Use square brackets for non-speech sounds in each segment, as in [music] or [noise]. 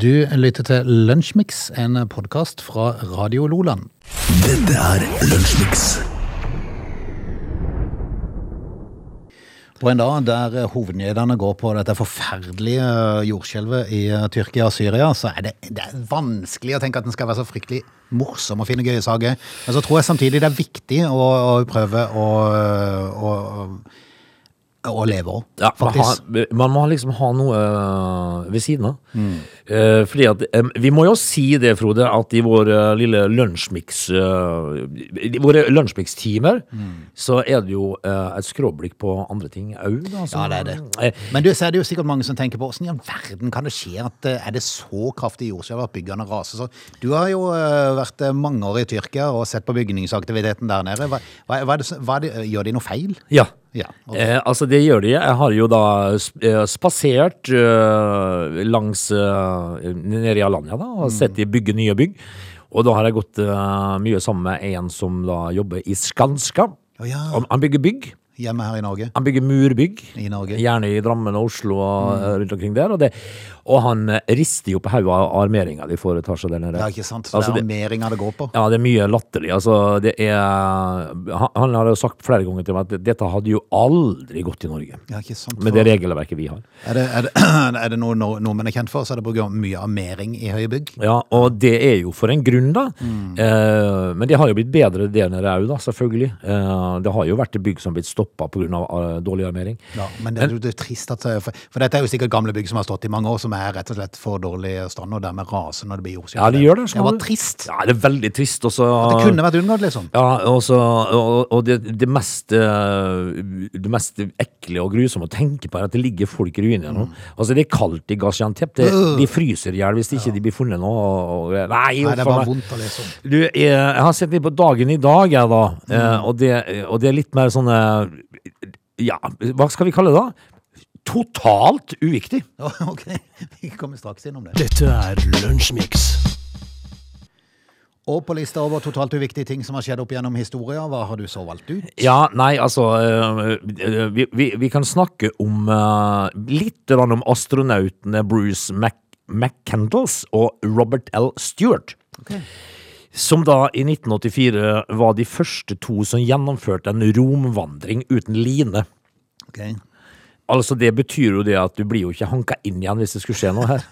Du lytter til Lunsjmix, en podkast fra Radio Loland. Dette er Lunsjmix. På en dag der hovednyhetene går på dette forferdelige jordskjelvet i Tyrkia og Syria, så er det, det er vanskelig å tenke at den skal være så fryktelig morsom og finne gøye saker. Men så tror jeg samtidig det er viktig å, å prøve å, å, å leve òg, Ja, man, faktisk. har, man må liksom ha noe øh, ved siden av. Eh, fordi at um, Vi må jo si det, Frode, at i vår eh, lille lunsjmix uh, I våre lunsjmix-timer så er det jo eh, et skråblikk på andre ting òg. Ja, det er det. Men du, så er det jo sikkert mange som tenker på hvordan i all verden kan det skje at eh, er det så kraftig jordskjelv at byggene raser? Så du har jo eh, vært eh, mange år i Tyrkia og sett på bygningsaktiviteten der nede. Hva, hva, hva det, det, gjør de noe feil? Ja. Ja. Eh, altså, det gjør de. Jeg har jo da spasert eh, spasert øh, langs eh, nede i Alanya da, og sett de bygge nye bygg. Og da har jeg gått eh, mye sammen med en som da jobber i Skanska. Å ja. Han- Han bygger bygg. Hjemme her i Norge? Han bygger murbygg. I Norge. Gjerne i Drammen og Oslo og eh, rundt omkring der. Og, det, og han eh, rister jo på hodet av armeringa de foretar seg der nede. Ja, ikke sant? Så Altså, det er armeringa det går på? Ja, det er mye latterlig. Altså, det er han, han har jo sagt flere ganger til meg at dette hadde jo aldri gått i Norge. Ja, ikke sant? Med det regelverket vi har. Er det, er det, [clears throat] er det noe nord- nordmenn er kjent for, så er det bruker mye armering i høye bygg? Ja, og det er jo for en grunn, da. Eh, men det har jo blitt bedre der nede òg, da, selvfølgelig. Eh, det har jo vært bygg som har blitt stoppa pga. Uh, dårlig armering. Ja, men det, jo- det er trist at for, for dette er jo sikkert gamle bygg som har stått i mange år, som er rett og slett for dårlig stand, og dermed raser når det blir jordskjelv. Ja, det gjør det. Det var trist. Ja, det er veldig trist. Også, Det kunne vært unngått, liksom. Ja, og, så, og, og det, det, mest, eh, det mest ekle og grusomme å tenke på er at det ligger folk i ruiner nå. Altså, det er kaldt i Gaziantep. Det, de fryser i hjel hvis ikke de blir funnet nå. Og, nei, Nei, det er bare vondt å lese om. Du, jeg, jeg har sett litt på Dagen i dag, jeg, da. Mm. og, det, og det er litt mer sånn eh, Ja, hva skal vi kalle det, da? Totalt uviktig. [laughs] Ok, vi kommer straks innom det. Dette er Lunsjmix. Og på lista over totalt uviktige ting som har skjedd opp gjennom historien, hva har du så valgt ut? Ja, nei, altså eh, vi, vi, vi kan snakke om eh, litt om astronautene Bruce Mac McCandles og Robert L. Stewart. Som da i 1984 var de første to som gjennomførte en romvandring uten line. Ok. Altså Det betyr jo det at du blir jo ikke hanka inn igjen hvis det skulle skje noe her. [laughs]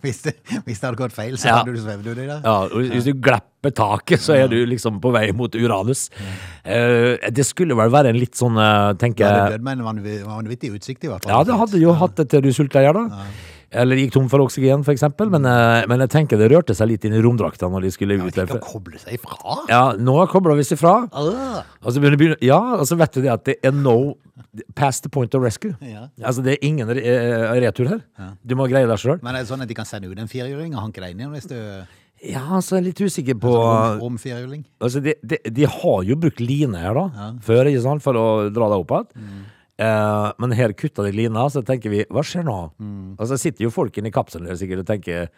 Hvis det, hvis det hadde gått feil, så Ja. hadde du svevd uti det? Ja, og Hvis du glepper taket, så er du liksom på vei mot Uranus. Uh, det skulle vel være en litt sånn, Du tenker jeg dødd med en vanvi- vanvittig utsikt, i hvert fall. Ja, det hadde jo hatt det til du sulta i hjel, da. Eller gikk tom for oksygen, eksempel. Men, eh, men jeg tenker det rørte seg litt inn i romdrakta når de skulle ut Ja, der. å koble seg fra. Ja, nå kobler vi seg fra. Ah. Og så begynner, ja, og så vet du det at det er no past the point of rescue. Ja. Altså, det er ingen eh, retur her. Du må greie deg sjøl. Men er det sånn at de kan sende ut en firehjuling og hanke deg inn igjen hvis du Ja, så er jeg litt usikker på altså, Om, om Altså, de, de, de har jo brukt line her, da, før, ikke sant, for å dra deg opp igjen. Mm. Eh, men her kutta de lina, så tenker vi hva skjer nå? Mm. Og så sitter jo folk inne i kapselen der sikkert og tenker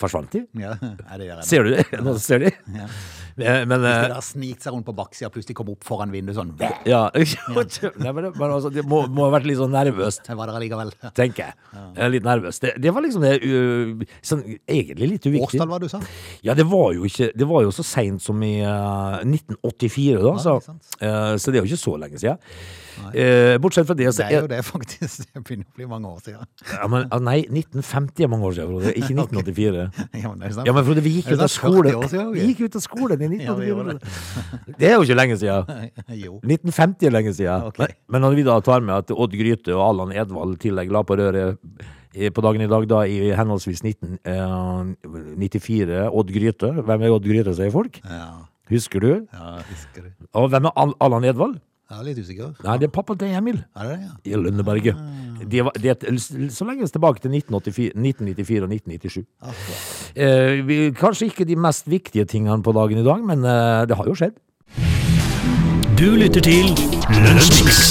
forsvant de? Ja, [laughs] det gjør jeg. Ser du det? [laughs] Nå ser de. Ja. Eh, men, Hvis de eh, da snikt seg rundt på baksida og plutselig kom opp foran vinduet sånn Ja, [laughs] Nei, men, altså, Det må, må, ha vært litt sånn nervøst. Det var det allikevel. Tenker jeg. Ja. Litt nervøs. Det, det, var liksom det uh, sånn, Egentlig litt uviktig. Årstall, det du sa? Ja, det var jo ikke Det var jo så seint som i eh, uh, 1984, da. Ja, så, uh, så det er jo ikke så lenge siden. Eh, bortsett fra det så Det er jo det, faktisk. Det begynner å bli mange år siden. Ja, men, ah, nei, 1950 er mange år siden, Frode. Ikke 1984. [laughs] okay. ja, men, ja, men Frode, vi gikk ut av skole. Vi gikk ut av skole 1919. Ja, det. [laughs] det er jo ikke lenge siden. [laughs] jo. 1950 er lenge siden. Okay. Men når vi da tar med at Odd Grythe og Allan Edvald i tillegg la på røret eh, på dagen i dag, da, i henholdsvis 1994 eh, Odd Grythe Hvem er Odd Grythe, sier folk? Ja. Husker du? Ja, husker det. Og hvem er Allan Edvald? Jeg er litt usikker. Nei, det er pappa til Emil Er det det, ja? i Lønneberget. De var, de er så lenge tilbake til 1984, 1994 og 1997. Eh, vi, kanskje ikke de mest viktige tingene på dagen i dag, men eh, det har jo skjedd. Du lytter til Lunsjmix.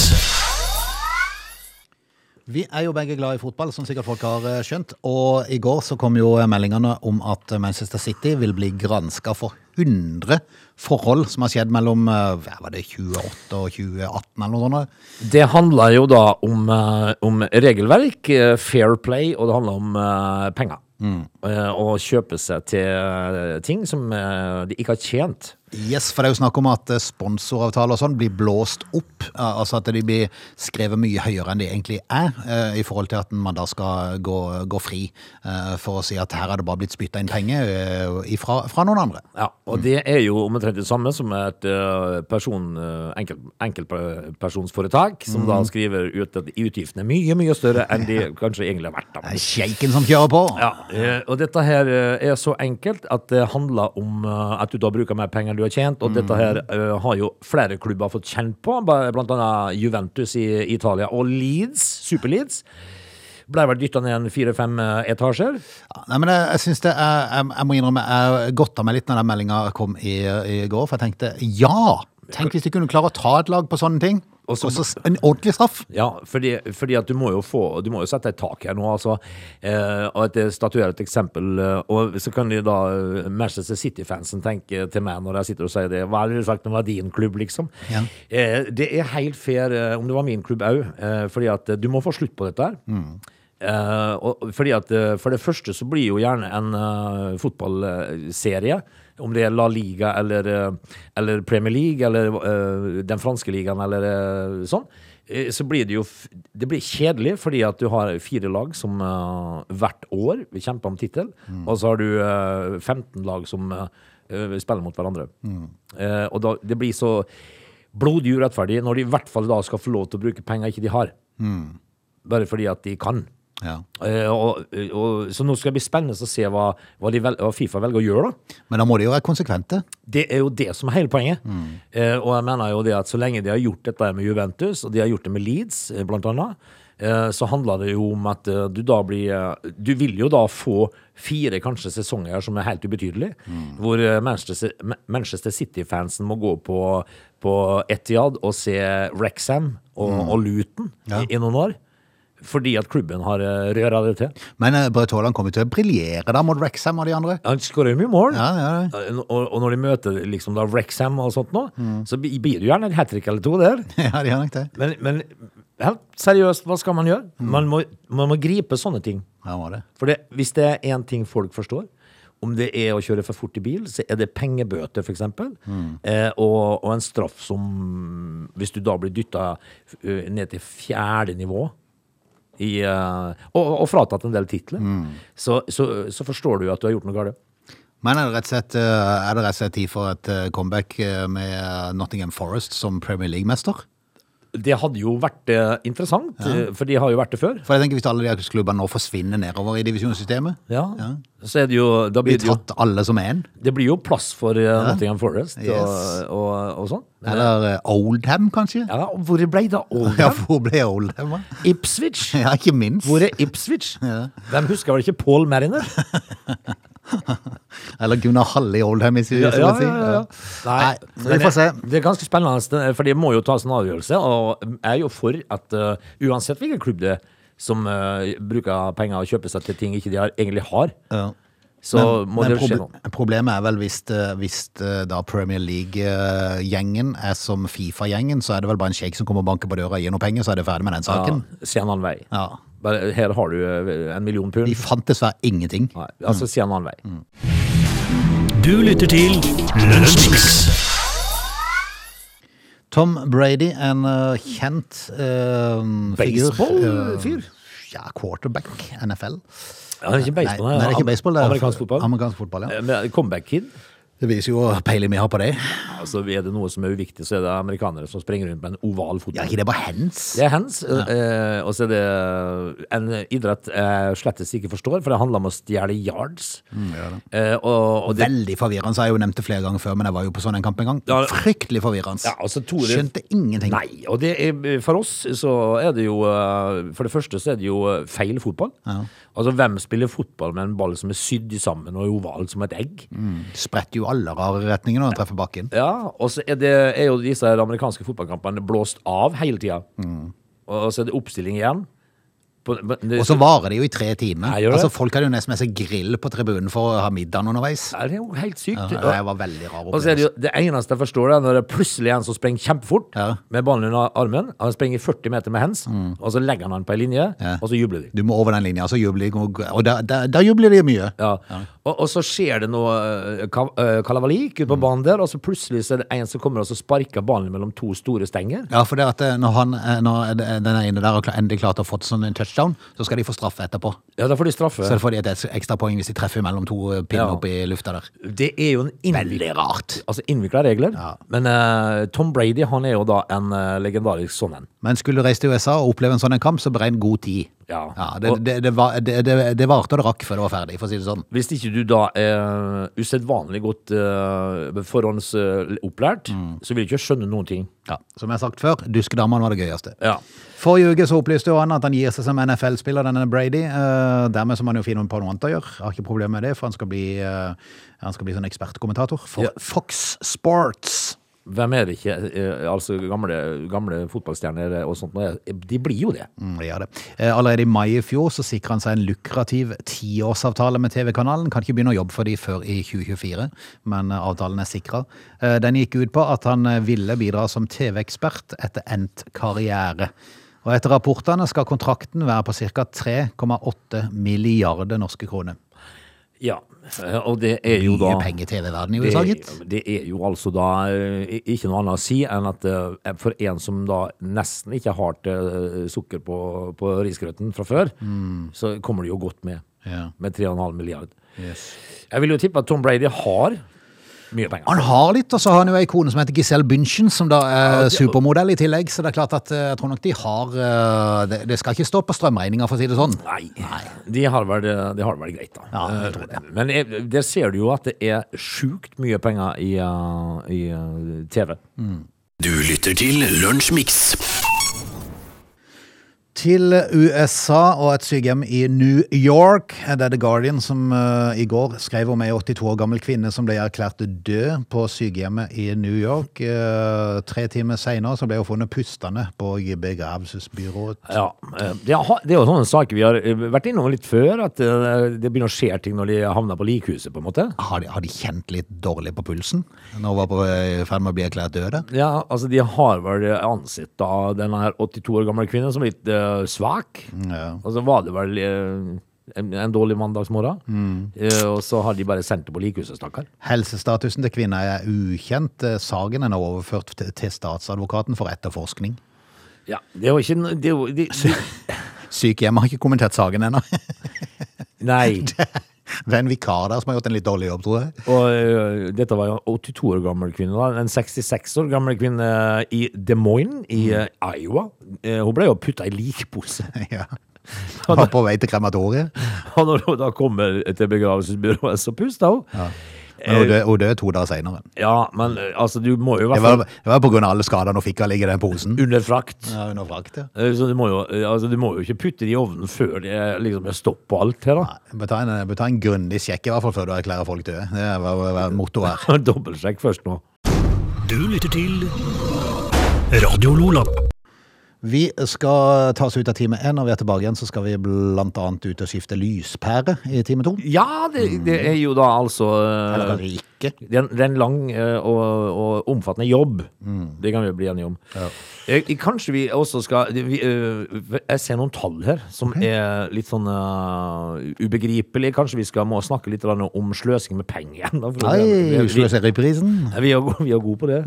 Vi er jo begge glad i fotball, som sikkert folk har eh, skjønt. Og i går så kom jo meldingene om at Manchester City vil bli granska for 100 forhold som har skjedd mellom eh, hva var det 2008 og 2018 eller noe sånt. Det handler jo da om, eh, om regelverk, eh, fair play, og det handler om penger. eh, og kjøpe seg til ting som de ikke har tjent. Yes, for det er jo snakk om at eh, sponsoravtaler og sånn blir blåst opp. Altså at de blir skrevet mye høyere enn de egentlig er, eh, i forhold til at man da skal gå, gå fri eh, for å si at her er det bare blitt spytta inn penger ifra, fra noen andre. Ja, og det er jo omtrent det samme som et person, uh, enkel, enkeltpersonsforetak, som da skriver ut at utgiftene er mye, mye større enn de [laughs] kanskje egentlig har vært. Da. Det er sjeiken som kjører på. Ja, og dette her er så enkelt at det handler om at du da bruker mer penger enn du har tjent, og dette her uh, har jo flere klubber fått kjent på, blant annet Juventus i Italia og Leeds, Super Leeds. Ble vel dytta ned en fire-fem eh, etasjer. Ja, Nei, men jeg, jeg synes det er, jeg, jeg må innrømme, jeg godta meg litt når den meldinga kom i, i går, for jeg tenkte ja! Tenk hvis de kunne klare å ta et lag på sånne ting. Og Og så- så en ordentlig straff. Ja, fordi, fordi at du må jo få Du må jo sette et tak her nå, altså. Eh, og at jeg statuerer et eksempel. eh, Og så kan de da eh, Manchester City-fansen tenke til meg når jeg sitter og sier det. Hva hadde du sagt om det din klubb, liksom? Ja. Eh, det er helt fair eh, om det var min klubb òg, eh, fordi at du må få slutt på dette her. Eh, og, fordi at For det første så blir jo gjerne en uh, fotballserie, om det er La Liga eller, eh, eller Premier League eller uh, den franske ligaen eller uh, sånn, så blir det jo Det blir kjedelig fordi at du har fire lag som uh, hvert år vil kjempe om tittel, og så har du eh, 15 lag som spiller mot hverandre. Eh, og da, det blir så blodig urettferdig når de i hvert fall da skal få lov til å bruke penger ikke de har. Bare fordi at de kan. Ja. Eh, og, og, så nå skal det bli spennende å se hva, hva, vel, hva Fifa velger å gjøre. da. Men da må de jo være konsekvente. Det er jo det som er hele poenget. Eh, og jeg mener jo det at så lenge de har gjort dette med Juventus, og de har gjort det med Leeds, eh, blant annet, eh, så handler det jo om at du da blir Du vil jo da få fire kanskje sesonger som er helt ubetydelige, hvor eh, Manchester, Manchester City-fansen må gå på, på Etihad og se Wrexham og, og Luton Ja. i, i noen år. Fordi at klubben har eh, røra det til. Men uh, Braut Haaland kommer til å briljere da mot Wrexham og de andre. Han skårer jo mye mål. Ja, ja, ja. Eh, Og, og når de møter liksom da Wrexham og sånt nå, så blir det gjerne et hat trick eller to der. [laughs] ja, de har nok det. Men, men helt seriøst, hva skal man gjøre? Man, må, man må gripe sånne ting. Ja, må det. For det, hvis det er én ting folk forstår, om det er å kjøre for fort i bil, så er det pengebøter, f.eks. Eh, og, og en straff som Hvis du da blir dytta ned til fjerde nivå i, uh, og, og fratatt en del titler, så, så, så forstår du at du har gjort noe galt. Men er det rett og slett, uh, er det rett og slett tid for et uh, comeback med Nottingham Forest som Premier League-mester? Det hadde jo vært eh, interessant, eh, for de har jo vært det før. For jeg tenker Hvis alle de klubbene nå forsvinner nedover i divisjonssystemet, Ja. Så er det jo Da blir blir det jo tatt alle som én, Det blir jo plass for eh, Nottingham Forest og, Yes. og, og sånn. Eller uh, Oldham, kanskje? ja, og hvor ble det av Ja, Oldham? hvor ble Oldham? da? Ipswich? Ja, ikke minst. Hvor er Ipswich? Hvem husker vel ikke Paul Mariner? [laughs] Eller Gunnar Halle i Oldham, hvis vi Ja, ja, si. ja, ja. Nei, vi får se. Det, er ganske spennende, for de må jo tas en avgjørelse. Og jeg er jo for at uh, uansett hvilken klubb det er som uh, bruker penger og kjøper seg til ting ikke de har, egentlig har, Ja. så Men- må men det skje noe. Problemet er vel hvis, hvis da Premier League-gjengen er som Fifa-gjengen, så er det vel bare en sjeik som kommer og banker på døra og gir noe penger, så er det ferdig med den saken. Ja, se en annen vei. Ja. Her har du eh, en million pund. De fant dessverre ingenting. Nei, altså se en annen vei. Du lytter til Lønnsmix. Tom Brady, en uh, kjent uh, Baseballfyr? Uh, ja, quarterback, NFL. Ja, det er ikke baseball, nei, nei, det er ikke baseball, det er amerikansk fotball. Amerikansk fotball, ja. Eh, Comeback Kid. Det viser jo peiling vi har på det. Altså, er det noe som er uviktig, så er det amerikanere som springer rundt med en oval Ja, ikke det bare hands? Det er hands, eh, og så er det en idrett jeg slettes ikke forstår, for det handler om å stjele yards. Eh, og, og det, Veldig forvirrende, så har jeg jo nevnt det flere ganger før, men jeg var jo på sånn en kamp en gang. Ja. Fryktelig forvirrende. ja, altså, Tore, Skjønte ingenting. Nei, og det er, for oss så er det jo eh, For det første så er det jo feil fotball. Altså, hvem spiller fotball med en ball som er sydd sammen og er oval som et egg? Spretter jo alle rare retninger når den treffer bakken. Ja, og så er, det, er jo disse amerikanske fotballkampene blåst av hele tida. Og så er det oppstilling igjen. Og så varer det jo i tre timer. Ja. Altså, folk hadde jo nesten med seg grill på tribunen for å ha middagen underveis. det er jo helt sykt. Ja, det var veldig rar Og så er det, jo, det eneste jeg forstår, er når det plutselig er en som springer kjempefort Ja. med ballen under armen. Han springer 40 meter med hands, og så legger han den på ei linje, Mm. Ja. og så jubler de. Du må over den linja, så jubler de. Og da, der jubler de mye. Ja. Og, og så skjer det noe eh, ka- kalabalik ute på banen der, og så plutselig så er det en som kommer og så sparker ballen mellom to store stenger. Ja, for det at eh, når, han, når den ene der endelig klart å få sånn en touchdown, så skal de få straffe etterpå. Ja, da får de straffe. Så får de et ekstra poeng hvis de treffer mellom to eh, pinner Ja. opp i lufta der. Det er jo en Veldig rart. altså innvikla regler. Ja. Men uh, Tom Brady han er jo da en uh, legendarisk sånn en. Men skulle du reise til USA og oppleve en sånn en kamp, så beregn god tid. Ja. det, det, det, var, det, det, varte og det rakk før det var ferdig, for å si det sånn. Hvis ikke du da er usedvanlig godt uh, forhåndsopplært, så vil du ikke skjønne noen ting. Ja, Som jeg har sagt før, duskedamene var det gøyeste. Ja. Forrige uke så opplyste jo han at han gir seg som NFL-spiller, denne Brady. Eh, dermed så må han jo finne på noe annet å gjøre. Jeg har ikke problemer med det, for han skal bli, eh, han skal bli sånn ekspertkommentator for Ja. Fox Sports. Hvem er det ikke? eh, altså gamle, gamle fotballstjerner og sånt. De blir jo det. Mm, de det. Eh, allerede i mai i fjor så sikra han seg en lukrativ tiårsavtale med TV-kanalen. Kan ikke begynne å jobbe for de før i 2024, men eh, avtalen er sikra. Den gikk ut på at han ville bidra som TV-ekspert etter endt karriere. Og etter rapportene skal kontrakten være på ca. 3,8 milliarder norske kroner. Ja, og det er jo da Mye penger i TV-verdenen i USA, gitt. det, er jo altså da eh, ikke noe annet å si enn at eh, for en som da nesten ikke har til sukker på, på risgrøten fra før, så kommer det jo godt med. Ja. Med 3,5 milliard. Jeg vil jo tippe at Tom Brady har mye penger. Han har litt, og så har han jo ei kone som heter Giselle Bündchen, som da er supermodell i tillegg. Så det er klart at eh, jeg tror nok de har eh, Det, det skal ikke stå på strømregninga, for å si det sånn. Nei, de har vel, de har vel greit, da. Ja, jeg tror det. Eh, Men der ser du jo at det er sjukt mye penger i, i TV. TV. Du lytter til Lunsjmix. Til USA og et sykehjem i New York. Det er The Guardian som uh, i går skrev om ei 82 år gammel kvinne som ble erklært død på sykehjemmet i New York. Uh, tre timer seinere ble hun funnet pustende på begravelsesbyrået. Ja, eh, det, er jo sånne saker vi har vært innom litt før, at det begynner å skje ting når de havner på likhuset, på en måte. Har de, har de kjent litt dårlig på pulsen når hun var på i ferd med å bli erklært døde? Ja, altså de har vel ansett da denne 82 år gamle kvinnen som litt svak. Ja. Og så var det vel uh, en, en dårlig mandagsmorgen. Eh, og så har de bare sendt det på likhuset, stakkar. Helsestatusen til kvinna er ukjent. Eh, Saken er nå overført til, til statsadvokaten for etterforskning. Ja, det er jo ikke det er jo, de, de, [laughs] Sykehjemmet har ikke kommentert saken ennå. Nei. [laughs] Det er en vikar der som har gjort en litt dårlig jobb, tror jeg. Og eh, dette var jo en 82 år gammel kvinne. da En 66 år gammel kvinne i Des Moines i eh, Iowa. Eh, hun ble jo putta i likpose. [laughs] Ja. Var på vei til krematoriet. [laughs] Og når hun da kommer til begravelsesbyrået, så puster hun. Ja. Men hun døde, to dager seinere. men eh, altså, du må jo i Det hvert var, fall det var på grunn av alle skadene hun fikk av å ligge i den posen. under frakt. Ja, under frakt, ja. Eh, Så du må, jo, eh, altså, du må jo ikke putte det i ovnen før det er liksom er stopp på alt her, da. Bør ta en, bør ta en grundig sjekk i hvert fall før du erklærer folk døde. Det var hva mottoet her. [laughs] Dobbeltsjekk først nå. Du lytter til Radio Lola. Vi skal ta oss ut av time én. Når vi er tilbake igjen, så skal vi annet ut og skifte lyspære i time to. Ja, det, det er jo da altså eh, Eller kanskje ikke. Det er en, lang eh, og, og omfattende jobb. Det kan vi bli enige om. Ja. kanskje vi også skal vi, eh, Jeg ser noen tall her som er litt sånn uh, ubegripelige. Kanskje vi skal må snakke litt om sløsing med penger igjen. da, Nei, vi, vi, sløseriprisen. vi, er, vi er gode på det.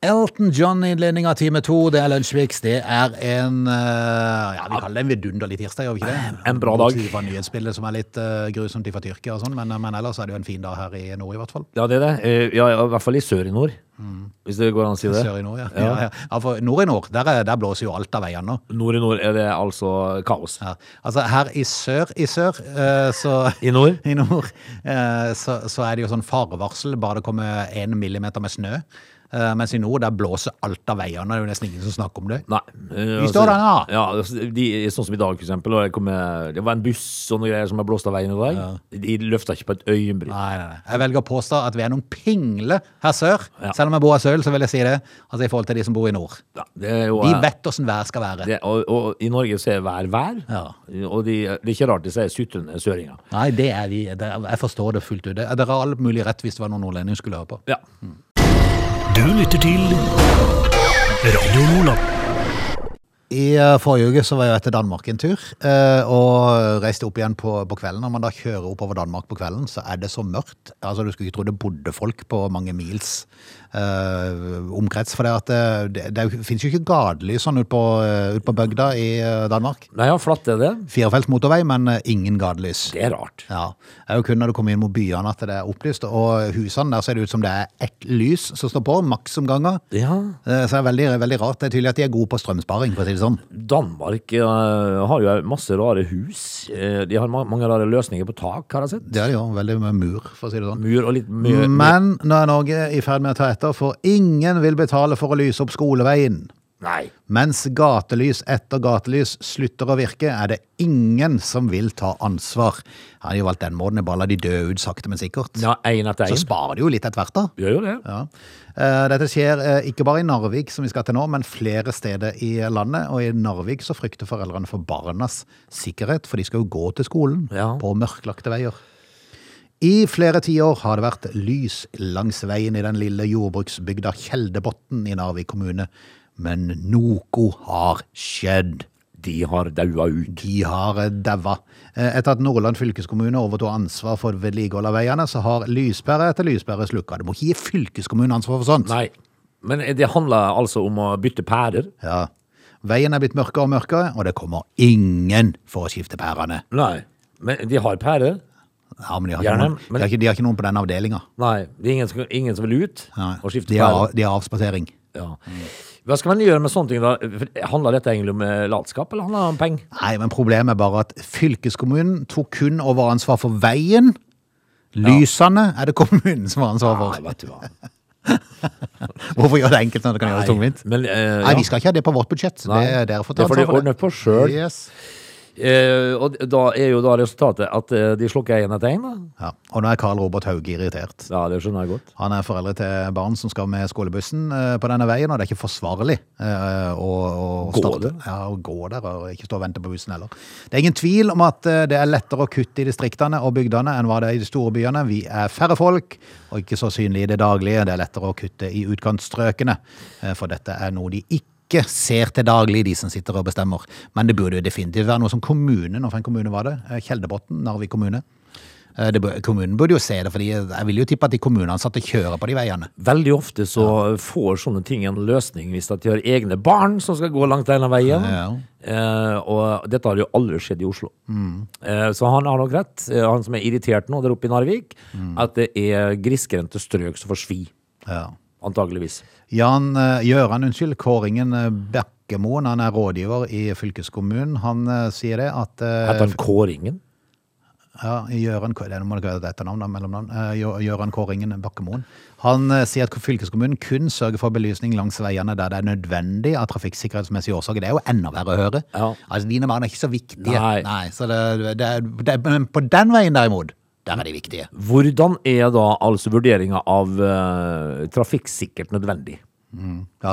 Elton John i innledning av time to. Det er Lunsjviks. Det er en eh, Ja, vi kaller det en vidunderlig tirsdag, gjør vi ikke det? En bra dag. Bortsett fra nyhetsbildet som er litt eh, grusomt fra Tyrkia og sånn, men, men ellers er det jo en fin dag her i nord, i hvert fall. Ja, det er det. Eh, Ja, i hvert fall i sør i nord. Hvis det går an å si det. Sør i nord, ja. ja. ja, ja. for nord i nord, der, er, der blåser jo alt av veiene nå. Nord i nord er det altså kaos. Ja. Altså her i sør i sør, uh, så [laughs] I nord? [laughs] I nord, uh, så, så er det jo sånn farevarsel bare det kommer en millimeter med snø. Eh, mens i nord, der blåser alt av veiene. Det er jo nesten ingen som snakker om det. Nei. eh, Vi står der nå. Ja, altså, de, sånn som i dag, for eksempel. med- det var en buss og noe greier som er blåst av veien i dag. De løfta ikke på et øyenbryn. Nei, nei, nei. Jeg velger å påstå at vi er noen pingle her sør. Ja. Selv om jeg bor her sør, så vil jeg si det. Altså i forhold til de som bor i nord. Ja, det jo, De eh, vet åssen vær skal være. det, og, og i Norge så er vær vær. Ja. Og de, det er ikke rart de sier sutrende søringer. Nei, det er vi. Det, jeg forstår det fullt ut. Dere har all mulig rett hvis det var noen nordlendinger skulle høre på. Ja. Du lytter til Radio Nordland. I eh, forrige uke så var jeg etter Danmark en tur, eh, og reiste opp igjen på, på kvelden. Når man da kjører oppover Danmark på kvelden, så er det så mørkt. Altså, Du skulle ikke tro det bodde folk på mange mils omkrets. For det, at det, det, det finnes jo ikke gatelys sånn ute på, eh, ut på bygda i eh, Danmark. Nei, ja, flatt er det. Firefelts motorvei, men eh, ingen gatelys. Det er rart. Ja, Det er jo kun når du kommer inn mot byene at det er opplyst. Og husene der ser det ut som det er ett lys som står på, maksomganger. Ja. Eh, Så det er veldig, veldig rart. Det er tydelig at de er gode på strømsparing, for å si det sånn. Danmark eh, har jo masse rare hus. Eh, de har mange rare løsninger på tak, har jeg sett. Det er det jo. Veldig med mur, for å si det sånn. Mur og litt mur. Men nå er Norge i ferd med å ta etter, for ingen vil betale for å lyse opp skoleveien. Nei. Mens gatelys etter gatelys slutter å virke, er det ingen som vil ta ansvar. Han har jo valgt den måten, bare la de dø ut sakte, men sikkert. Ja, en etter Så sparer de jo litt etter hvert, da. Gjør jo det. Ja. Eh, Dette skjer eh, ikke bare i Narvik, som vi skal til nå, men flere steder i landet. Og i Narvik så frykter foreldrene for barnas sikkerhet, for de skal jo gå til skolen Ja. på mørklagte veier. I flere tiår har det vært lys langs veien i den lille jordbruksbygda Kjeldebotn i Narvik kommune. Men noe har skjedd. De har daua ut. De har daua. Eh, Etter at Nordland fylkeskommune overtok ansvar for vedlikehold av veiene, så har lyspære etter lyspære slukka. Det må ikke gi fylkeskommunen ansvar for sånt. Nei. Men det handler altså om å bytte pærer. Ja. Veien er blitt mørkere og mørkere, og det kommer ingen for å skifte pærene. Nei. Men de har pærer. Ja, men de har, Gjerne, noen, men- de, har ikke, de har ikke noen på den avdelinga. Nei, det er ingen som, ingen som vil ut og skifte De har, de har avspasering. Ja. Hva skal man gjøre med sånne ting da? For Handler dette egentlig om eh, latskap, eller handler det om penger? Nei, men problemet er bare at fylkeskommunen tok kun over ansvar for veien. Lysene er det kommunen som har ansvar Nei, for. vet du hva. [laughs] Hvorfor gjøre det enkelt når det kan gjøres tungvint? Men, eh, Nei, ja. vi skal ikke ha det på vårt budsjett. Nei. Det er dere får Det får de ansvar for ordne på selv. Yes. Eh, og da er jo da resultatet at eh, de slukker én etter én, da. Ja. Og nå er Karl Robert Hauge irritert. Ja, det skjønner jeg godt. Han er foreldre til barn som skal med skolebussen eh, på denne veien, og det er ikke forsvarlig eh, å, å Gå starte- der? Ja, å gå der og ikke stå og vente på bussen heller. Det er ingen tvil om at eh, det er lettere å kutte i distriktene og bygdene enn hva det er i de store byene. Vi er færre folk og ikke så synlige i det daglige. Det er lettere å kutte i utkantstrøkene, eh, for dette er noe de ikke ser til daglig, de som sitter og bestemmer. Men det burde jo definitivt være noe som kommunen, og for en kommune var det? Eh, Kjeldebotn, Narvik kommune. Eh, Det, kommunen burde jo se det, fordi jeg vil jo tippe at de kommuneansatte kjører på de veiene. Veldig ofte så får sånne ting en løsning hvis at de har egne barn som skal gå langt denne veien. Ja. Eh, og dette har jo aldri skjedd i Oslo. Eh, så han har nok rett, eh, han som er irritert nå der oppe i Narvik, at det er grisgrendte strøk som får svi. Ja. Antageligvis. Jan eh, Gjøran, unnskyld, Kåringen eh, Bekkemoen, han er rådgiver i fylkeskommunen. Han eh, sier det at Heter han Kåringen? Ja, Gjøran, det må ikke være et etternavn, mellomnavn. Gjøran Kåringen Bakkemoen. Han sier at fylkeskommunen kun sørger for belysning langs veiene der det er nødvendig av trafikksikkerhetsmessige årsaker. Det er jo enda verre å høre. Ja. Altså, Dine barn er ikke så viktige. Nei. så det, det, det, men på den veien derimot, der er de viktige. Hvordan er da altså vurderinga av uh, trafikksikkert nødvendig? Ja,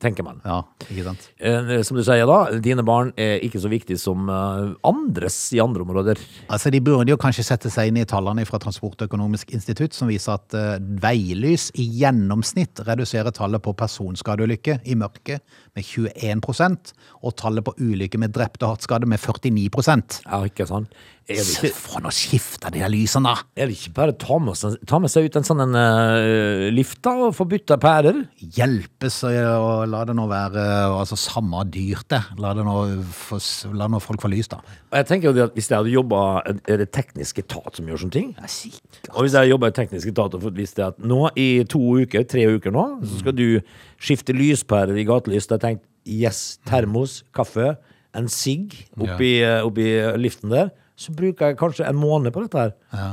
Tenker man. ja ikke sant? Eh, som du sier da, dine barn er ikke så viktige som eh, andres i andre områder. Altså, De burde jo kanskje sette seg inn i tallene fra Transportøkonomisk institutt, som viser at uh, veilys i gjennomsnitt reduserer tallet på personskadeulykker i mørket med 21% og tallet på ulykker med drepte og hardt skadde med 49% Ja, ikke sant? Er det ikke, For nå skifter de der lysene, da! er det ikke bare å ta med, seg- ta med seg ut en sånn en, uh, lift da, og få bytta pærer? Hjelpes og, og la det nå være altså, samme dyrt, det. La, det nå, for, la nå folk få lys, da. Og jeg tenker jo at Hvis jeg hadde jobba Er det teknisk etat som gjør sånne ting? Ja, sikkert. Og hvis jeg jobba i teknisk etat og fått visst det at nå i to uker, tre uker nå, så skal du skifte lyspærer i gatelys, da har jeg tenkt yes, termos, kaffe, en sigg oppi, oppi liften der, så bruker jeg kanskje en måned på dette her. Ja.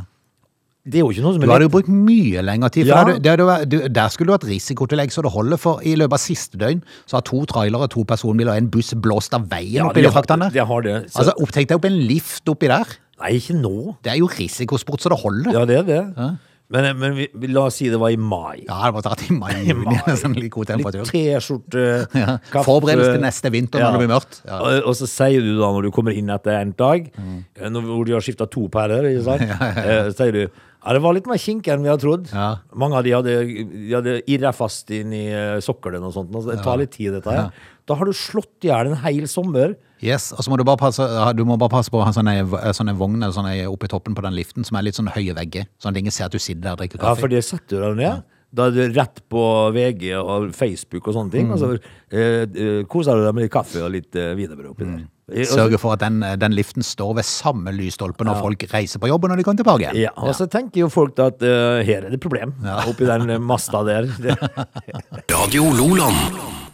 det er jo ikke noe som Du er hadde jo brukt mye lengre tid. Ja. Der, der, der, du, der skulle du hatt risikotillegg så det holder. For i løpet av siste døgn så har to trailere, to personbiler og en buss blåst av veien Ja, oppi de fraktene. det har det. Så- Altså, Tenk deg opp en lift oppi der. Nei, ikke nå. Det er jo risikosport så det holder. Ja, det er det. Men, men vi, la oss si det var i mai. Ja, det var tatt i mai, [laughs] juni, sånn litt god temperatur. T-skjorte, [laughs] Ja. Forberedelse til neste vinter når det blir mørkt. Ja. Og, og så sier du da, når du kommer inn etter en dag, Mm. eh, når, hvor du har skifta to pærer, ikke sant? [laughs] Eh, Så sier du ja, det var litt mer kinkig enn vi hadde trodd. Ja. Mange av de hadde, de hadde irra fast inn i eh, sokkelen og sånt. Altså, det tar litt tid, dette her. Da har du slått i hjel en hel sommer. Yes, og så må du bare passe, du må bare passe på å ha sånne, sånne vogner sånne oppe i toppen på den liften som er litt sånn høye vegger, sånn at ingen ser at du sitter der og drikker kaffe. Ja, for det setter du deg ned. Da er du rett på VG og Facebook og sånne ting. Og så eh, eh, koser du deg med litt kaffe og litt eh, wienerbrød oppi der. Eh, Sørge for at den, den liften står ved samme lysstolpe når folk reiser på jobb og når de kommer tilbake igjen. Ja, og så tenker jo folk da at uh, her er det problem oppi den eh, masta der. [laughs] [laughs] Radio Loland.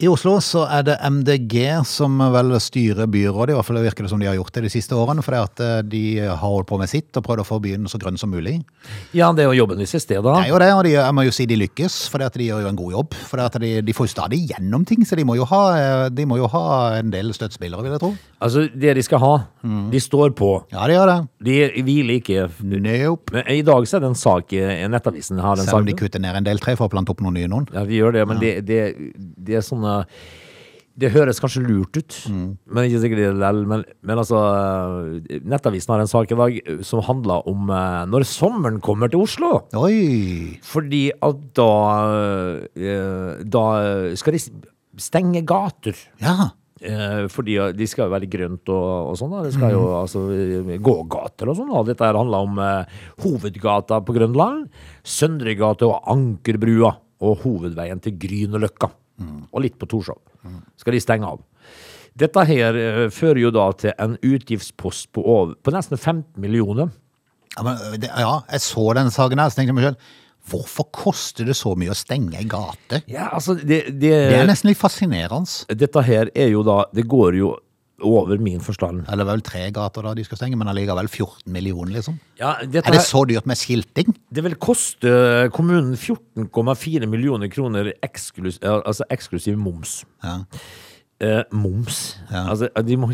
I Oslo så er det MDG som vel styrer byrådet, i hvert fall virker det som de har gjort det de siste årene, fordi at eh, de har holdt på med sitt og prøvd å få byen så grønn som mulig. ja, det er jo jobben deres i stedet. Det er jo det, og de, jeg må jo si de lykkes, for de gjør jo en god jobb. For at de, de får jo stadig gjennom ting, så de må ha, eh, de må jo ha en del støttespillere, vil jeg tro. Altså, det de skal ha, de står på. Ja, de gjør det. De hviler ikke. Nope. Men I dag så er det en sak Nettavisen. Har den Selv om de kutter ned en del tre for å plante opp noen nye noen. Ja, de gjør det, men det, det, det er sånne Det høres kanskje lurt ut, men ikke sikkert er lell. Men, men altså eh, Nettavisen har en sak i dag eh, som handler om eh, når sommeren kommer til Oslo. Oi! Fordi at da eh, Da skal de stenge gater. Ja. Eh, fordi de skal jo være grønt og, og sånn. Det skal jo altså eh, gågater og sånn. Dette her handler om eh, hovedgata på Grønland, Søndregata og Ankerbrua og hovedveien til Grünerløkka. Og litt på Torshov. Skal de stenge av. Dette her eh, fører jo da til en utgiftspost på, over, på nesten 15 millioner. Ja, men, det, ja, jeg så denne saken her, så tenkte jeg meg selv, hvorfor koster det så mye å stenge ei gate? Ja, altså, det, det, Det er nesten litt fascinerende. Dette her er jo da Det går jo over min forstand. Eller vel tre gater da de skal stenge, men allikevel 14 millioner, liksom. Ja, dette Er det så dyrt med skilting? Det vil koste kommunen 14,4 millioner kroner eksklus, altså eksklusiv moms. Ja. Eh, moms. Ja. Altså, de må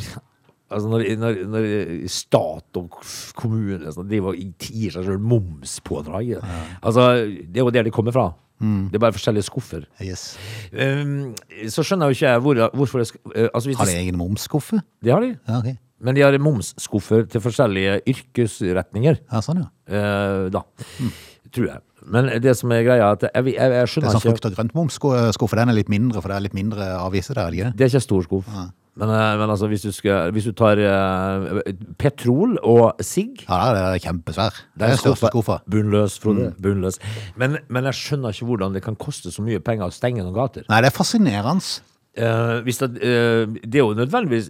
Altså når, når, når stat og kommune sånn, driver og gir seg selv momspådrag Altså, Det er jo der de kommer fra. Mm. Det er bare forskjellige skuffer. Yes. Um, så skjønner jo ikke jeg hvor, hvorfor det skal eh, altså Har de egen momsskuffe? Det har de. Ja, okay. Men de har momsskuffer til forskjellige yrkesretninger. Ja, sånn, ja. Uh, da. Tror jeg. Men det som er greia, er at jeg, jeg, jeg Det er sånn frukt- og grønt-momsskuffe, den er litt mindre, for det er litt mindre aviser der, er det ikke er ikke stor skuff. Men, eh, men altså, hvis du, skal, hvis du tar uh, petrol og sigg Ja, det er kjempesvær. Det er den største skuffa-. Bunnløs, Frode. Bunnløs. Men, men jeg skjønner ikke hvordan det kan koste så mye penger å stenge noen gater. Nei, det er fascinerende. Uh, hvis det, uh, det er jo nødvendigvis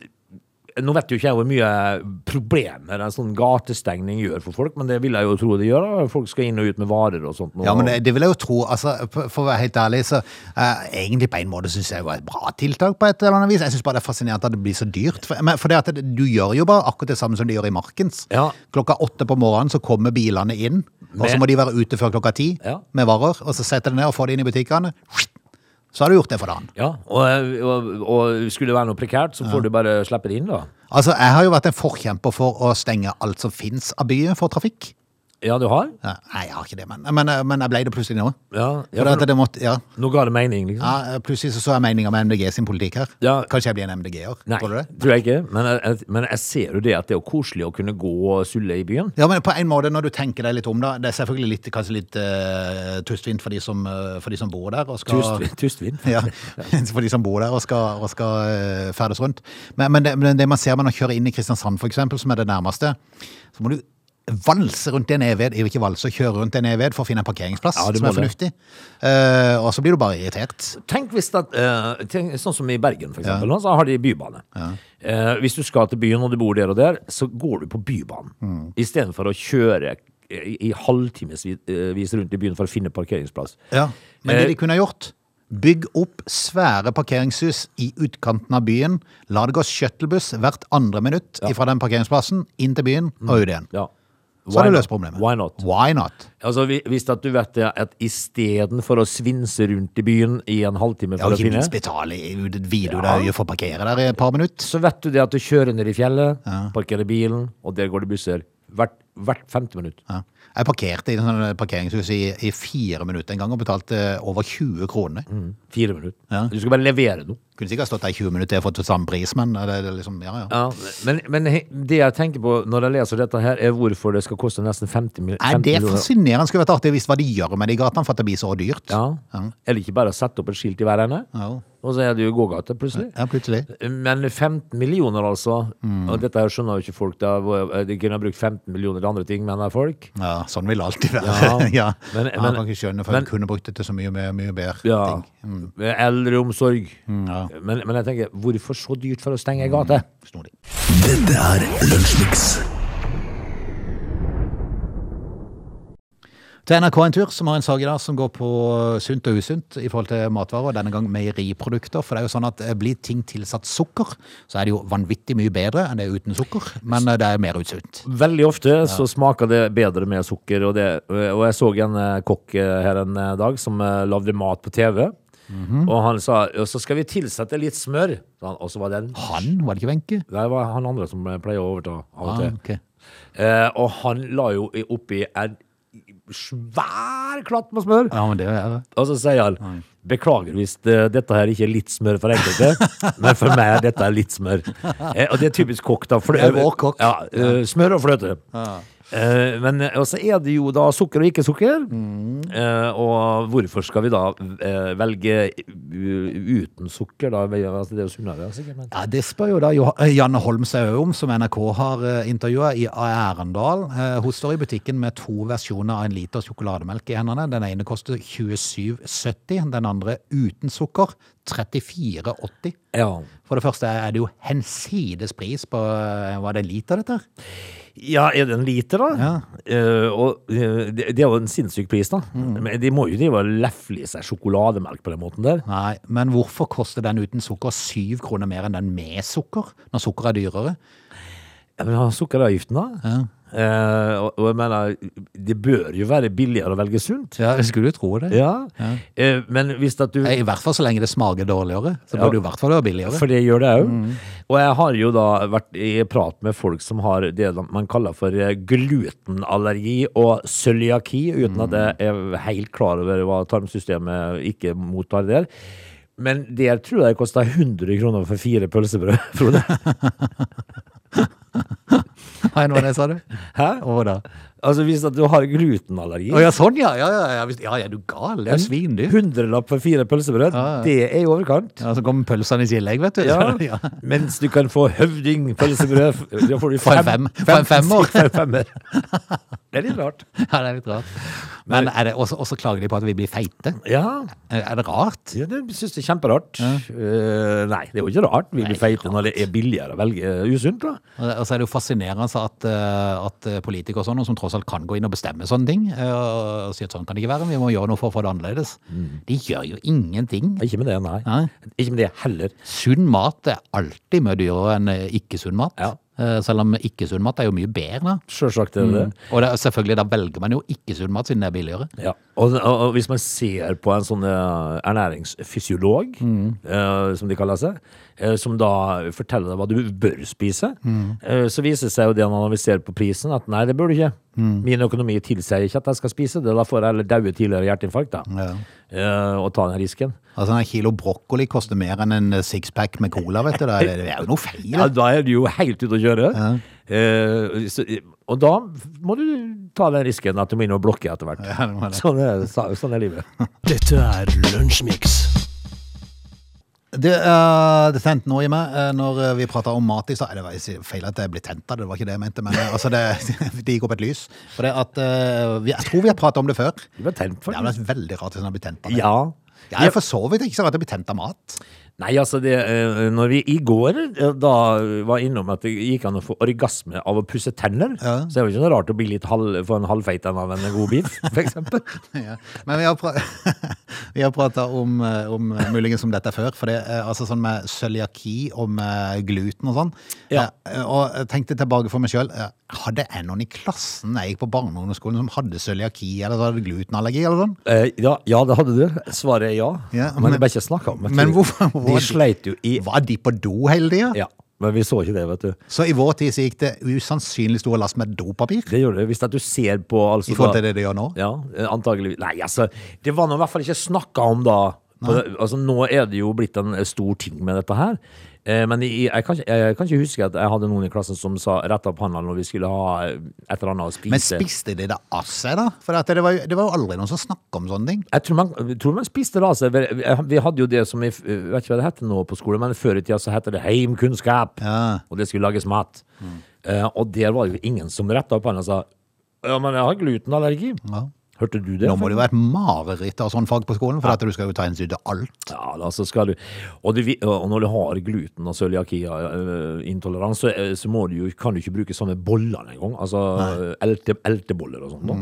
Nå vet jo ikke jeg hvor mye problemer en sånn gatestengning gjør for folk, men det vil jeg jo tro det gjør. da. Folk skal inn og ut med varer og sånt. Ja, men det, det vil jeg jo tro, altså, for å være helt ærlig, så uh, egentlig på en måte synes jeg det var et bra tiltak på et eller annet vis. Jeg synes bare det er fascinerende at det blir så dyrt. For, men, for det at det, du gjør jo bare akkurat det samme som de gjør i Markens. Ja. Klokka åtte på morgenen så kommer bilene inn, og så må de være ute før klokka ti Ja. med varer, og så setter de ned og får det inn i butikkene. Så har du gjort det for dagen. Ja, og, og, og skulle det være noe prekært, så får du bare slippe det inn, da. Altså, jeg har jo vært en forkjemper for å stenge alt som finnes av byen for trafikk. Ja, du har? Ja, nei, jeg har ikke det, men, men, men jeg ble det plutselig nå. Ja, ja For for det måtte, ja, nå ga det mening, liksom. ja, plutselig så så jeg meninga med MDG sin politikk her. Ja. Kanskje jeg blir en MDG-er? Nei, Tror du det? tror jeg ikke. Men jeg, men jeg ser jo det at det er jo koselig å kunne gå og sulle i byen. Ja, men på en måte, når du tenker deg litt om da, det er selvfølgelig litt, kanskje litt uh, tustfint for de, som, eh, for de som bor der og skal... Tust- [laughs] Ja, for de som bor der og skal, og skal uh, ferdes rundt. Men, men, det, det man ser med å kjøre inn i Kristiansand for eksempel, som er det nærmeste, så må du valse rundt en eved, ikke valse, kjøre rundt en eved for å finne en parkeringsplass Ja, som er fornuftig. Uh, og så blir du bare irritert. Tenk hvis det, uh, tenk, Sånn som i Bergen, for eksempel. Ja. Så har de bybane. Eh, hvis du skal til byen og du bor der og der, så går du på bybanen. Mm. Istedenfor å kjøre i, i halvtimevis rundt i byen for å finne parkeringsplass. Ja, men det Eh, de kunne ha gjort Bygg opp svære parkeringshus i utkanten av byen. La det gå shuttlebuss hvert andre minutt fra den parkeringsplassen inn til byen og ut igjen. Ja. Så Why du løst problemet. Why not? Why not? Altså, Hvis at du vet det, at istedenfor å svinse rundt i byen i en halvtime for ja, å ikke finne minst betale video Ja. der du får parkere der i et par minutter. Så vet du det at du kjører ned i fjellet, parkerer bilen, og der går det busser hvert, hvert femte minutt. Ja. Jeg parkerte i et sånt parkeringshus i, i fire minutter en gang og betalte over 20 kroner. Fire minutter. Ja. Du skal bare levere noe. Kunne sikkert stått der i 20 minutter og fått samme pris, men det er liksom, ja, ja. Ja, men, men det jeg tenker på når jeg leser dette her, er hvorfor det skal koste nesten 50, mil- 50 Er det er fascinerende? Skulle vært artig hvis hva de gjør med de gatene for at det blir så dyrt. Ja. Eller ikke bare sette opp et skilt i hver ende, Ja. og så er det jo gågate plutselig. Ja, plutselig. Men 15 millioner, altså. Mm. Og dette her skjønner jo ikke folk. Da. De kunne ha brukt 15 millioner til andre ting, mener folk. Ja, sånn vil det alltid være. Ja, [laughs] Ja, men- Ja, men- kan ikke skjønne, for men- kunne brukt det til så mye, mye, mye bedre Ja. ting. Mm, Eldreomsorg. ja. Men, men jeg tenker, hvorfor så dyrt for å stenge ei gate? Snodig. Dette er Lunsjmix. Til NRK en tur, som har en sak i dag som går på sunt og usunt i forhold til matvarer, denne gang meieriprodukter. For det er jo sånn at eh, blir ting tilsatt sukker, så er det jo vanvittig mye bedre enn det er uten sukker. Men eh, det er mer usunt. Veldig ofte så smaker det bedre med sukker, og, det, og jeg så en eh, kokk her en dag som lagde mat på TV. Mhm. Og han sa og så skal vi tilsette litt smør. Og så var det en Han, var det ikke Wenche? Det var han andre som eh, pleier å overta av og Ah, okay. Eh, og han la jo oppi en svær klatt med smør. Ja, men det er det. Og så sier han Beklager hvis det, dette her ikke er litt smør for enkelte, [laughs] men for meg er dette litt smør. Eh, og det er typisk kokk, da. Kokk. Ja, eh, smør og fløte. Eh, men eh, så er det jo da sukker og ikke sukker. Mm. Eh, og hvorfor skal vi da eh, velge u- uten sukker, da? Altså, det er jo sunnere, sikkert. Men. Ja, Det spør jo da Jo- eh, Janne Holmsøy om, som NRK har intervjua i Arendal. Eh, Hun står i butikken med to versjoner av en liter sjokolademelk i hendene. Den ene koster 27,70, den andre uten sukker 34,80. Ja. For det første er det jo hensides pris på eh, Hva er det en liter, dette? her? Ja, er det en liter, da? Ja. Eh, og eh, det, det er jo en sinnssyk pris, da. Mm. Men de må jo drive og lefle i seg sjokolademelk på den måten der. Nei, men hvorfor koster den uten sukker syv kroner mer enn den med sukker, når sukker er dyrere? Ja, men ha sukkeravgiften, da. Eh, og, og jeg mener, det bør jo være billigere å velge sunt. Ja, jeg skulle jo tro det. Ja. Eh, men hvis at du I hvert fall så lenge det smaker dårligere, så bør det jo i hvert fall være billigere. For det gjør det òg. Og jeg har jo da vært i prat med folk som har det man kaller for eh, glutenallergi og cøliaki, uten at jeg er helt klar over hva tarmsystemet ikke mottar der. Men der tror jeg det koster 100 kroner for fire pølsebrød, [laughs] Frode. [laughs] Nei, nå var det, sa du? Hæ? Å da. Altså hvis at du har glutenallergi Å ja, sånn ja. Ja, ja, ja, ja, ja, du gal. Det er svindyrt. Hundrelapp for fire pølsebrød, det er i overkant. Ja, så kommer pølsene i tillegg, vet du. Ja, [laughs] ja. Mens du kan få høvding pølsebrød [laughs] Da får du fem- for en femmer. [laughs] Fem, fem, femmer. Det er litt rart. Ja, det er litt rart. Men er det, også, også klager de på at vi blir feite. Ja, Er det rart? ja det syns jeg er kjemperart. Uh, nei, det er jo ikke rart vi blir feite når det er billigere å velge usunt, da. Og så er det jo fascinerende at, eh, at politikere og sånne, som tross alt kan gå inn og bestemme sånne ting, eh, og si at sånn kan det ikke være, vi må gjøre noe for å få det annerledes. De gjør jo ingenting. Ikke med det, nei. Nei. Ikke med det heller. Sunn mat er alltid mye dyrere enn eh, ikke-sunn mat. Ja. Eh, Selv om ikke-sunn mat er jo mye bedre. da. Sjølsagt er det det. Og det, selvfølgelig, da velger man jo ikke-sunn mat siden det er billigere. Ja. Og, og, og hvis man ser på en sånn eh, ernæringsfysiolog, eh, som de kaller seg, eh, som da forteller deg hva du bør spise, eh, så viser det seg jo det når vi ser på prisen, at nei, det bør du ikke. Min økonomi tilsier ikke at jeg skal spise det, da får jeg heller daue tidligere hjerteinfarkt da, Ja. eh, og ta den risken. Altså En kilo brokkoli koster mer enn en sixpack med cola, vet du. Det er, [laughs] det er jo noe feil. Ja, da er du jo helt ute å kjøre. Eh, så, og da må du ta den risken at du må inn og blokke etter hvert. Ja, det det. Sånn, er, sånn er livet. [laughs] Dette er Lunsjmix. Det, uh, det tente noe i meg uh, når eh, vi prata om mat i stad. Det var feil at det ble tent av det, det var ikke det jeg mente. Men eh, altså det, [laughs] det gikk opp et lys. For det at, uh, vi, jeg tror vi har prata om det før. Du var tent for Det Det er veldig rart hvis den har blitt tent av det. Ja. Jeg er for så vidt ikke så rart det blir tent av mat. Nei, altså det, eh, når vi i går eh, da var innom at det gikk an å få orgasme av å pusse tenner, Ja. så er det jo ikke noe rart å bli litt halv, få en halvfeit en av en god [laughs] for eksempel. Ja. Men vi har, pra [laughs] Vi har prata om, eh, om muligens om dette før. For det er altså sånn med cøliaki og med gluten og sånn. Ja. Og jeg tenkte tilbake for meg sjøl. Hadde jeg noen i klassen jeg gikk på barne- og ungdomsskolen som hadde cøliaki eller så hadde glutenallergi eller sånn? Ja, ja, det hadde du. Svaret er ja. Men, men- det ble ikke snakka om. det. Men hvorfor- De sleit jo i Var de på do hele tida? Ja, men vi så ikke det, vet du. Så i vår tid så gikk det usannsynlig store last med dopapir Det gjør det. Hvis at du ser på altså, i forhold til det de gjør nå. Ja, antagelig. Nei, altså, det var nå i hvert fall ikke snakka om da. Altså, nå er det jo blitt en stor ting med dette her. Eh, men jeg, jeg, kan, jeg kan ikke huske at jeg hadde noen i klassen som sa rett opp hånda når vi skulle ha et eller annet å spise. Men spiste de det av seg, da? For at det, var, det var jo aldri noen som snakka om sånne ting. Jeg tror man, jeg tror man spiste det av seg. Vi- hadde jo det som vi jeg vet ikke hva det heter nå på skolen, men før i tida så heter det heimkunnskap. Ja. Og det skulle lages mat. Eh, og der var det jo ingen som retta opp hånda og sa ja, men jeg har glutenallergi. Ja. Hørte du det? Nå må det jo være et mareritt av sånn fag på skolen, for at du skal jo ta hensyn til alt. Ja, da så skal du Og, du. og når du har gluten og cøliaki-intoleranse, så, eh, så må du jo, kan du ikke bruke sånne boller engang. Altså elte, elteboller og sånt. da.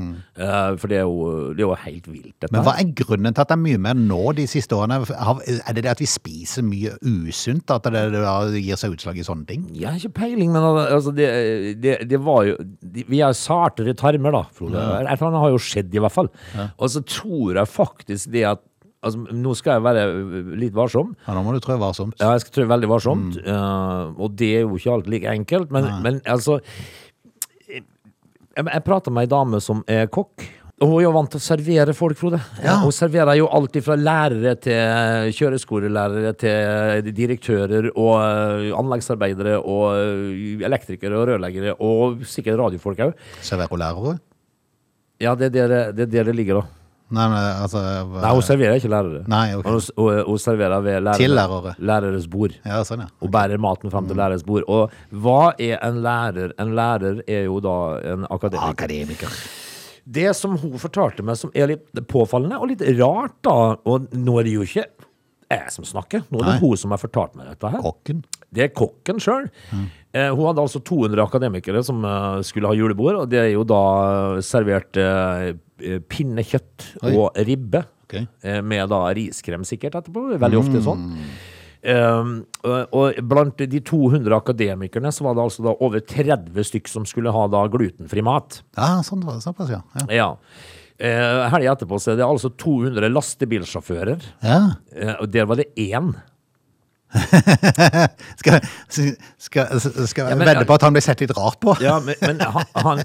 Eh, For det er, jo, det er jo helt vilt, dette. Men hva er grunnen til at det er mye mer nå de siste årene? Er det det at vi spiser mye usunt, at det, det gir seg utslag i sånne ting? Jeg har ikke peiling, men altså, det, det, det var jo Vi er sartere tarmer, da, Frode. Et eller annet har jo skjedd, i hvert fall. Og så tror jeg faktisk det at altså, Nå skal jeg være litt varsom. Ja, nå må du trø varsomt. Ja, jeg skal trø veldig varsomt. eh, og det er jo ikke alt like enkelt. Men, men altså Jeg, jeg prata med ei dame som er kokk. Og hun er jo vant til å servere folk, Frode. Ja. Hun serverer jo alt fra lærere til kjøreskolelærere til direktører og eh, anleggsarbeidere og eh, elektrikere og rørleggere og sikkert radiofolk òg. Serverer lærere? Ja, det er der det, det, er der det ligger, da. Nei, men altså Nei, hun serverer ikke lærere. Nei, ok. Hun, hun, hun serverer ved lærere, Til lærere. læreres bord. Ja, sånn, ja. Hun bærer maten fram Mm. til læreres bord. Og hva er en lærer? En lærer er jo da en akademiker. Akademiker. Det som hun fortalte meg som er litt påfallende og litt rart, da, og nå er det jo ikke jeg som snakker, nå er det Nei. hun som har fortalt meg dette her. Kokken. Det er kokken sjøl. Eh, hun hadde altså 200 akademikere som eh, skulle ha julebord, og det er jo da servert eh, eh, pinnekjøtt Oi. og ribbe. Okay. Eh, med da riskrem sikkert etterpå. Veldig ofte sånn. Um, og, og blant de 200 akademikerne så var det altså da over 30 stykk som skulle ha da glutenfri mat. Ja, sånn var det såpass, ja. ja. Ja. Uh, Helga etterpå så er det altså 200 lastebilsjåfører. ja. Uh, og der var det én. [laughs] Skal, skal, skal Ja, jeg men- vedde på at han ble sett litt rart på? Ja, men, men han, han,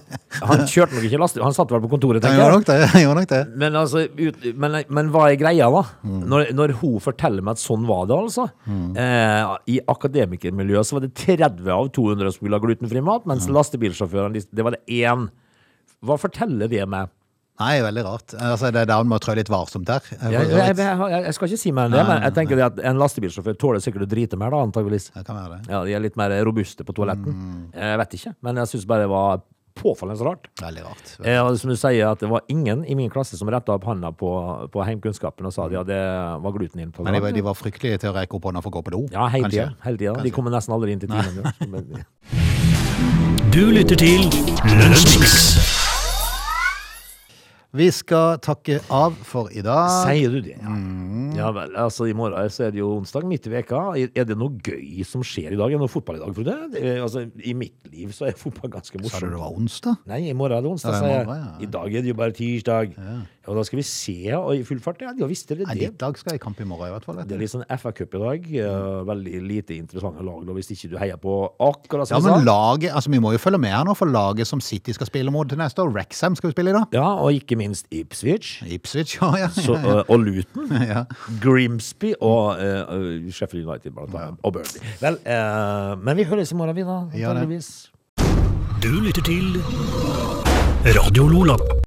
han kjørte nok ikke lastebil, han satt vel på kontoret, tenker tenker gjorde jeg. nok det. Gjorde nok det. Men, altså, ut, men, men hva er greia, da? Mm. Når, når hun forteller meg at sånn var det, altså. Eh, I akademikermiljøet så var det 30 av 200 som ville ha glutenfri mat, mens lastebilsjåførene, de- det var det én. Hva forteller det meg? Nei, veldig rart. Altså, det er der man må trø litt varsomt der. Jeg, jeg, jeg, jeg, jeg skal ikke si mer enn det, men jeg tenker at en lastebilsjåfør tåler sikkert å drite mer, da, antageligvis. Det kan være det. Ja, De er litt mer robuste på toaletten. Mm. Jeg vet ikke, men jeg syns bare det var påfallende rart. Veldig rart. Eh, og som du sier, at det var ingen i min klasse som retta opp handa på, på heimkunnskapen og sa at ja, det var gluten inn på Men de var, de var fryktelige til å rekke opp hånda for å gå på do. Ja, hele kanskje. tida. Hele tida. De kommer nesten aldri inn til timen. [laughs] Du lytter til Lunsjmix. Vi skal takke av for i dag. Sier du det, ja? Mm. Ja vel. Altså, I morgen så er det jo onsdag, midt i veka. Er det noe gøy som skjer i dag? Er det noe fotball i dag, Frode? Altså, I mitt liv så er fotball ganske morsomt. Sa du det var onsdag? Nei, i morgen er det onsdag, Ja, i er morgen, ja. I dag er det jo bare tirsdag. Ja. Og da skal vi se og i full fart. Ja, ja visst er det det. ditt lag skal i kamp i morgen i hvert fall. Det er litt sånn FA-cup i dag. eh, veldig lite interessante lag, da, hvis ikke du heier på akkurat Ja, men laget, altså Vi må jo følge med her nå, for laget som City skal spille mot til neste år, Wrexham skal vi spille i dag. Ja, og ikke minst Ipswich. Ipswich, [laughs] ja. ja. Så, eh, og Luton. [laughs] Ja. Grimsby og uh, Sheffield United, blant annet. Og Burnley. Vel, uh, men vi høres i morgen, vi, da. Antageligvis. Du lytter til Radio Lola.